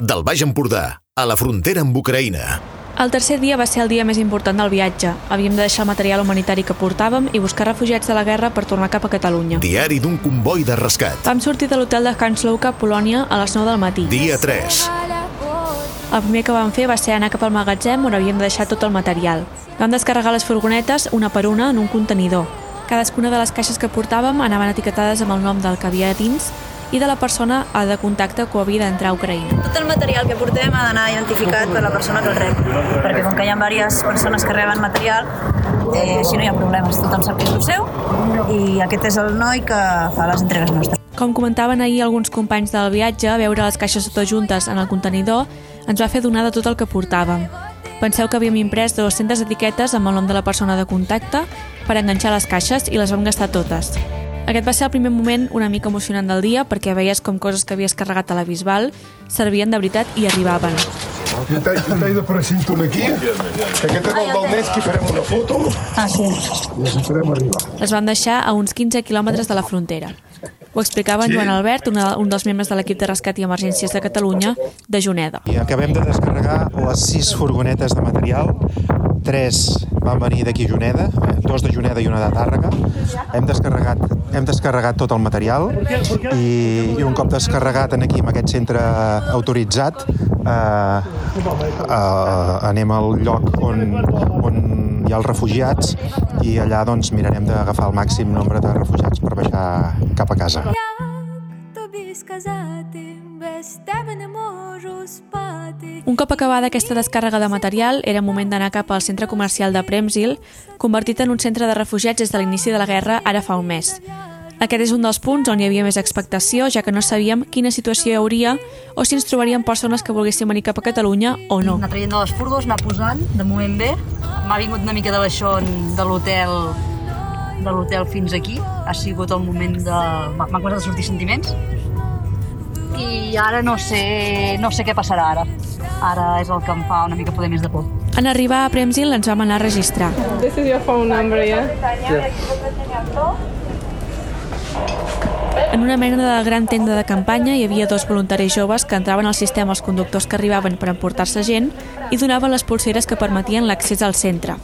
del Baix Empordà, a la frontera amb Ucraïna. El tercer dia va ser el dia més important del viatge. Havíem de deixar el material humanitari que portàvem i buscar refugiats de la guerra per tornar cap a Catalunya. Diari d'un comboi de rescat. Vam sortir de l'hotel de Kanslouka, Polònia, a les 9 del matí. Dia 3. El primer que vam fer va ser anar cap al magatzem on havíem de deixar tot el material. Vam descarregar les furgonetes una per una en un contenidor. Cadascuna de les caixes que portàvem anaven etiquetades amb el nom del que havia dins i de la persona de contacte que havia d'entrar a Ucraïna. Tot el material que portem ha d'anar identificat per la persona que el rep, perquè com que hi ha diverses persones que reben material, eh, així no hi ha problemes, tothom sap que és el seu i aquest és el noi que fa les entregues nostres. Com comentaven ahir alguns companys del viatge, veure les caixes totes juntes en el contenidor ens va fer donar de tot el que portàvem. Penseu que havíem imprès 200 etiquetes amb el nom de la persona de contacte per enganxar les caixes i les vam gastar totes. Aquest va ser el primer moment una mica emocionant del dia perquè veies com coses que havies carregat a la Bisbal servien de veritat i arribaven. Jo t'he de precinto aquí, que aquest és el del que farem una foto Ah, sí. i els farem arribar. Les vam deixar a uns 15 quilòmetres de la frontera. Ho explicava en Joan Albert, una, un dels membres de l'equip de rescat i emergències de Catalunya, de Juneda. I acabem de descarregar les sis furgonetes de material. Tres van venir d'aquí a Juneda, eh, dos de Juneda i una de Tàrrega. Hem descarregat, hem descarregat tot el material i, i un cop descarregat en aquí, en aquest centre autoritzat, eh, eh, anem al lloc on, on hi ha els refugiats i allà doncs, mirarem d'agafar el màxim nombre de refugiats per baixar cap a casa. тобі сказати, без тебе не можу спати. Un cop acabada aquesta descàrrega de material, era moment d'anar cap al centre comercial de Premsil, convertit en un centre de refugiats des de l'inici de la guerra ara fa un mes. Aquest és un dels punts on hi havia més expectació, ja que no sabíem quina situació hi hauria o si ens trobaríem persones que volguessin venir cap a Catalunya o no. Anar traient de les furgos, anar posant, de moment bé. M'ha vingut una mica de baixón de l'hotel de l'hotel fins aquí. Ha sigut el moment de... M'ha m'ha començat a sortir sentiments. i ara no sé, no sé què passarà ara. Ara és el que em fa una mica poder més de por. En arribar a Premsil ens vam anar a registrar. This is your phone number, yeah? En una mena de gran tenda de campanya hi havia dos voluntaris joves que entraven al sistema als conductors que arribaven per emportar-se gent i donaven les pulseres que permetien l'accés al centre.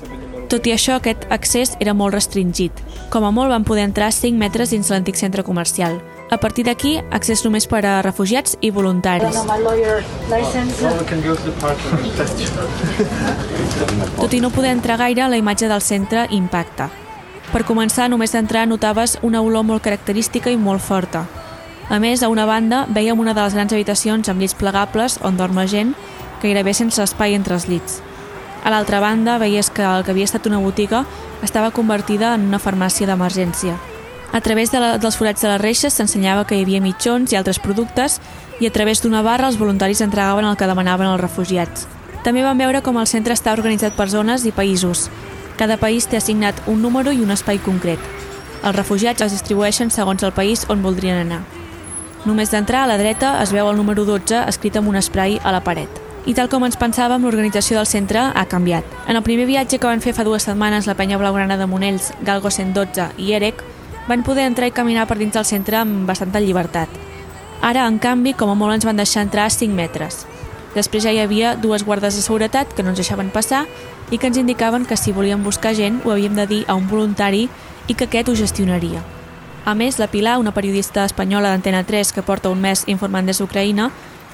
Tot i això, aquest accés era molt restringit. Com a molt van poder entrar 5 metres dins l'antic centre comercial. A partir d'aquí, accés només per a refugiats i voluntaris. Tot i no poder entrar gaire, la imatge del centre impacta. Per començar, només d'entrar notaves una olor molt característica i molt forta. A més, a una banda, vèiem una de les grans habitacions amb llits plegables on dorm la gent, gairebé sense espai entre els llits. A l'altra banda, veies que el que havia estat una botiga estava convertida en una farmàcia d'emergència. A través de la, dels forats de les reixes s'ensenyava que hi havia mitjons i altres productes i a través d'una barra els voluntaris entregaven el que demanaven els refugiats. També vam veure com el centre està organitzat per zones i països. Cada país té assignat un número i un espai concret. Els refugiats els distribueixen segons el país on voldrien anar. Només d'entrar a la dreta es veu el número 12 escrit amb un spray a la paret. I tal com ens pensàvem, l'organització del centre ha canviat. En el primer viatge que van fer fa dues setmanes la penya blaugrana de Monells, Galgo 112 i Erec, van poder entrar i caminar per dins del centre amb bastanta llibertat. Ara, en canvi, com a molt ens van deixar entrar a 5 metres. Després ja hi havia dues guardes de seguretat que no ens deixaven passar i que ens indicaven que si volíem buscar gent ho havíem de dir a un voluntari i que aquest ho gestionaria. A més, la Pilar, una periodista espanyola d'Antena 3 que porta un mes informant des d'Ucraïna,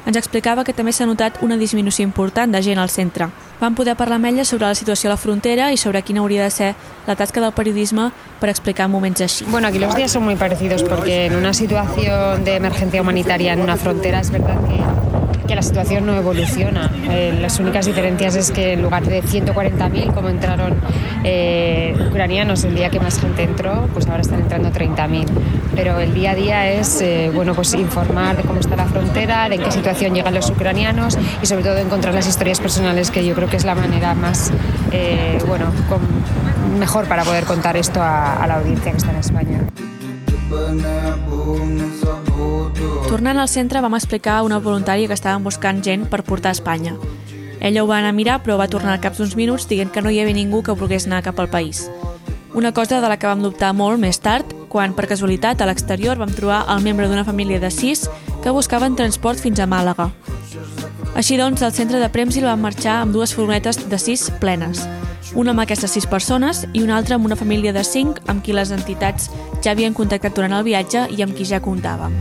ens explicava que també s'ha notat una disminució important de gent al centre. Vam poder parlar amb ella sobre la situació a la frontera i sobre quina hauria de ser la tasca del periodisme per explicar moments així. Bueno, aquí los días son muy parecidos porque en una situación de emergencia humanitaria en una frontera es verdad que, que la situación no evoluciona. Eh, las únicas diferencias es que en lugar de 140.000 como entraron eh, ucranianos el día que más gente entró, pues ahora están entrando 30.000. Pero el día a día es eh, bueno, pues informar de cómo está la frontera, de en qué situación llegan los ucranianos y sobre todo encontrar las historias personales que yo creo que es la manera más eh, bueno, con- mejor para poder contar esto a, a la audiencia que está en España. Tornant al centre vam explicar a una voluntària que estaven buscant gent per portar a Espanya. Ella ho va anar a mirar però va tornar al cap d'uns minuts dient que no hi havia ningú que volgués anar cap al país. Una cosa de la que vam dubtar molt més tard, quan per casualitat a l'exterior vam trobar el membre d'una família de sis que buscaven transport fins a Màlaga. Així doncs, el centre de Premsil va marxar amb dues furgonetes de sis plenes, una amb aquestes sis persones i una altra amb una família de cinc amb qui les entitats ja havien contactat durant el viatge i amb qui ja comptàvem.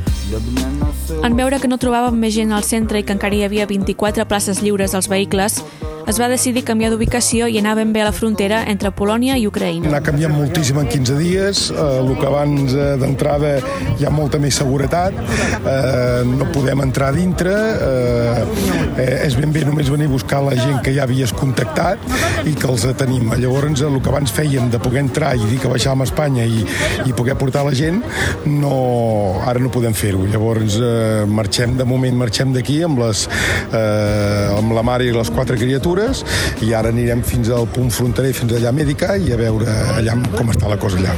En veure que no trobàvem més gent al centre i que encara hi havia 24 places lliures als vehicles, es va decidir canviar d'ubicació i anar ben bé a la frontera entre Polònia i Ucraïna. Anar canviant moltíssim en 15 dies, eh, el que abans eh, d'entrada hi ha molta més seguretat, eh, no podem entrar dintre, eh, eh, és ben bé només venir a buscar la gent que ja havies contactat i que els tenim. Llavors, el que abans fèiem de poder entrar i dir que baixàvem a Espanya i, i poder portar la gent, no, ara no podem fer-ho. Llavors, eh, marxem, de moment marxem d'aquí amb, les, eh, amb la mare i les quatre criatures mesures i ara anirem fins al punt fronterer, fins allà a Mèdica i a veure allà com està la cosa allà.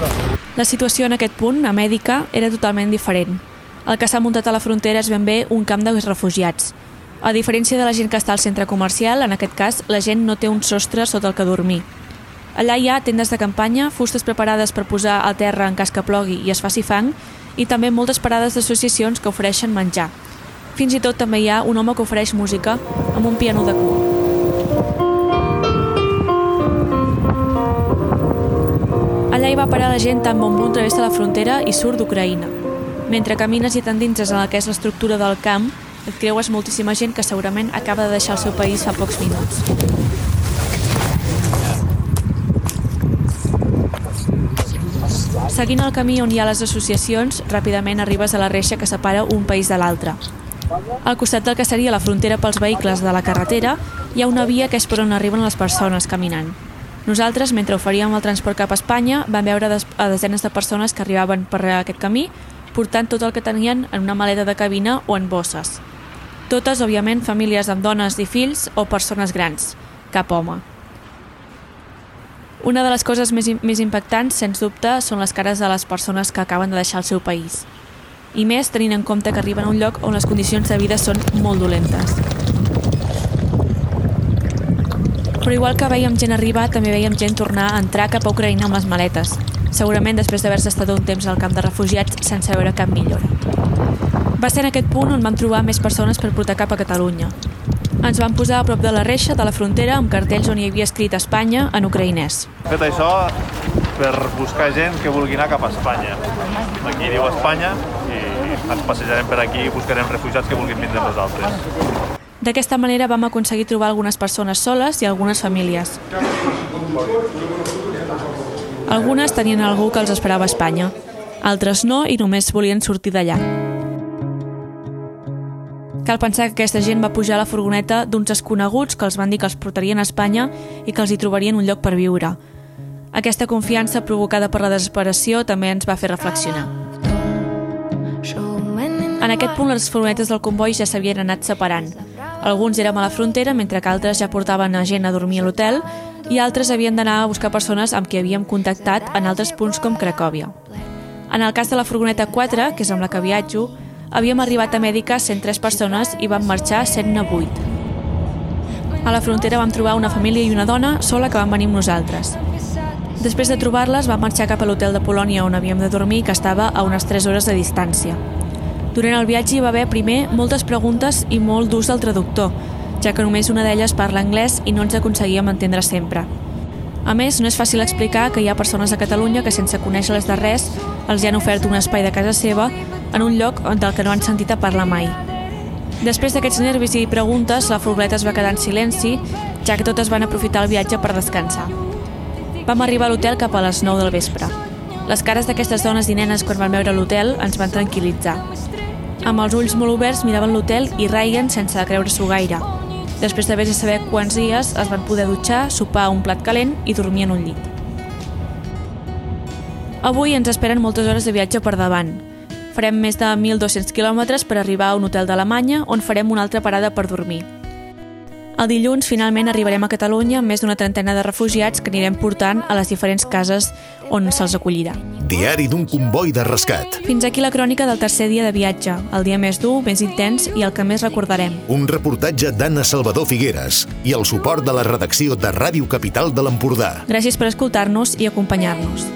La situació en aquest punt, a Mèdica, era totalment diferent. El que s'ha muntat a la frontera és ben bé un camp de refugiats. A diferència de la gent que està al centre comercial, en aquest cas, la gent no té un sostre sota el que dormir. Allà hi ha tendes de campanya, fustes preparades per posar a terra en cas que plogui i es faci fang, i també moltes parades d'associacions que ofereixen menjar. Fins i tot també hi ha un home que ofereix música amb un piano de cua. Hi va parar la gent tan bon punt travessa la frontera i surt d'Ucraïna. Mentre camines i t'endinses en el que és l'estructura del camp, et creues moltíssima gent que segurament acaba de deixar el seu país fa pocs minuts. Seguint el camí on hi ha les associacions, ràpidament arribes a la reixa que separa un país de l'altre. Al costat del que seria la frontera pels vehicles de la carretera, hi ha una via que és per on arriben les persones caminant. Nosaltres, mentre oferíem el transport cap a Espanya, vam veure a desenes de persones que arribaven per aquest camí portant tot el que tenien en una maleta de cabina o en bosses. Totes, òbviament, famílies amb dones i fills o persones grans, cap home. Una de les coses més, més impactants, sens dubte, són les cares de les persones que acaben de deixar el seu país. I més tenint en compte que arriben a un lloc on les condicions de vida són molt dolentes. Però igual que veiem gent arribar, també veiem gent tornar a entrar cap a Ucraïna amb les maletes, segurament després d'haver-se estat un temps al camp de refugiats sense veure cap millora. Va ser en aquest punt on vam trobar més persones per portar cap a Catalunya. Ens vam posar a prop de la reixa de la frontera amb cartells on hi havia escrit Espanya en ucraïnès. Fet això per buscar gent que vulgui anar cap a Espanya. Aquí diu Espanya i ens passejarem per aquí i buscarem refugiats que vulguin vindre amb nosaltres. D'aquesta manera vam aconseguir trobar algunes persones soles i algunes famílies. Algunes tenien algú que els esperava a Espanya, altres no i només volien sortir d'allà. Cal pensar que aquesta gent va pujar a la furgoneta d'uns desconeguts que els van dir que els portarien a Espanya i que els hi trobarien un lloc per viure. Aquesta confiança provocada per la desesperació també ens va fer reflexionar. En aquest punt les furgonetes del comboi ja s'havien anat separant, alguns érem a la frontera, mentre que altres ja portaven a gent a dormir a l'hotel i altres havien d'anar a buscar persones amb qui havíem contactat en altres punts com Cracòvia. En el cas de la furgoneta 4, que és amb la que viatjo, havíem arribat a Mèdica 103 persones i vam marxar 108. A la frontera vam trobar una família i una dona sola que van venir amb nosaltres. Després de trobar-les, vam marxar cap a l'hotel de Polònia on havíem de dormir, que estava a unes 3 hores de distància. Durant el viatge hi va haver primer moltes preguntes i molt d'ús del traductor, ja que només una d'elles parla anglès i no ens aconseguíem entendre sempre. A més, no és fàcil explicar que hi ha persones a Catalunya que sense conèixer-les de res els hi han ofert un espai de casa seva en un lloc del que no han sentit a parlar mai. Després d'aquests nervis i preguntes, la furgoneta es va quedar en silenci, ja que totes van aprofitar el viatge per descansar. Vam arribar a l'hotel cap a les 9 del vespre. Les cares d'aquestes dones i nenes quan van veure l'hotel ens van tranquil·litzar. Amb els ulls molt oberts miraven l'hotel i reien sense creure-s'ho gaire. Després de vés a saber quants dies es van poder dutxar, sopar un plat calent i dormir en un llit. Avui ens esperen moltes hores de viatge per davant. Farem més de 1.200 quilòmetres per arribar a un hotel d'Alemanya on farem una altra parada per dormir. El dilluns finalment arribarem a Catalunya amb més d'una trentena de refugiats que anirem portant a les diferents cases on se'ls acollirà. Diari d'un comboi de rescat. Fins aquí la crònica del tercer dia de viatge, el dia més dur, més intens i el que més recordarem. Un reportatge d'Anna Salvador Figueres i el suport de la redacció de Ràdio Capital de l'Empordà. Gràcies per escoltar-nos i acompanyar-nos.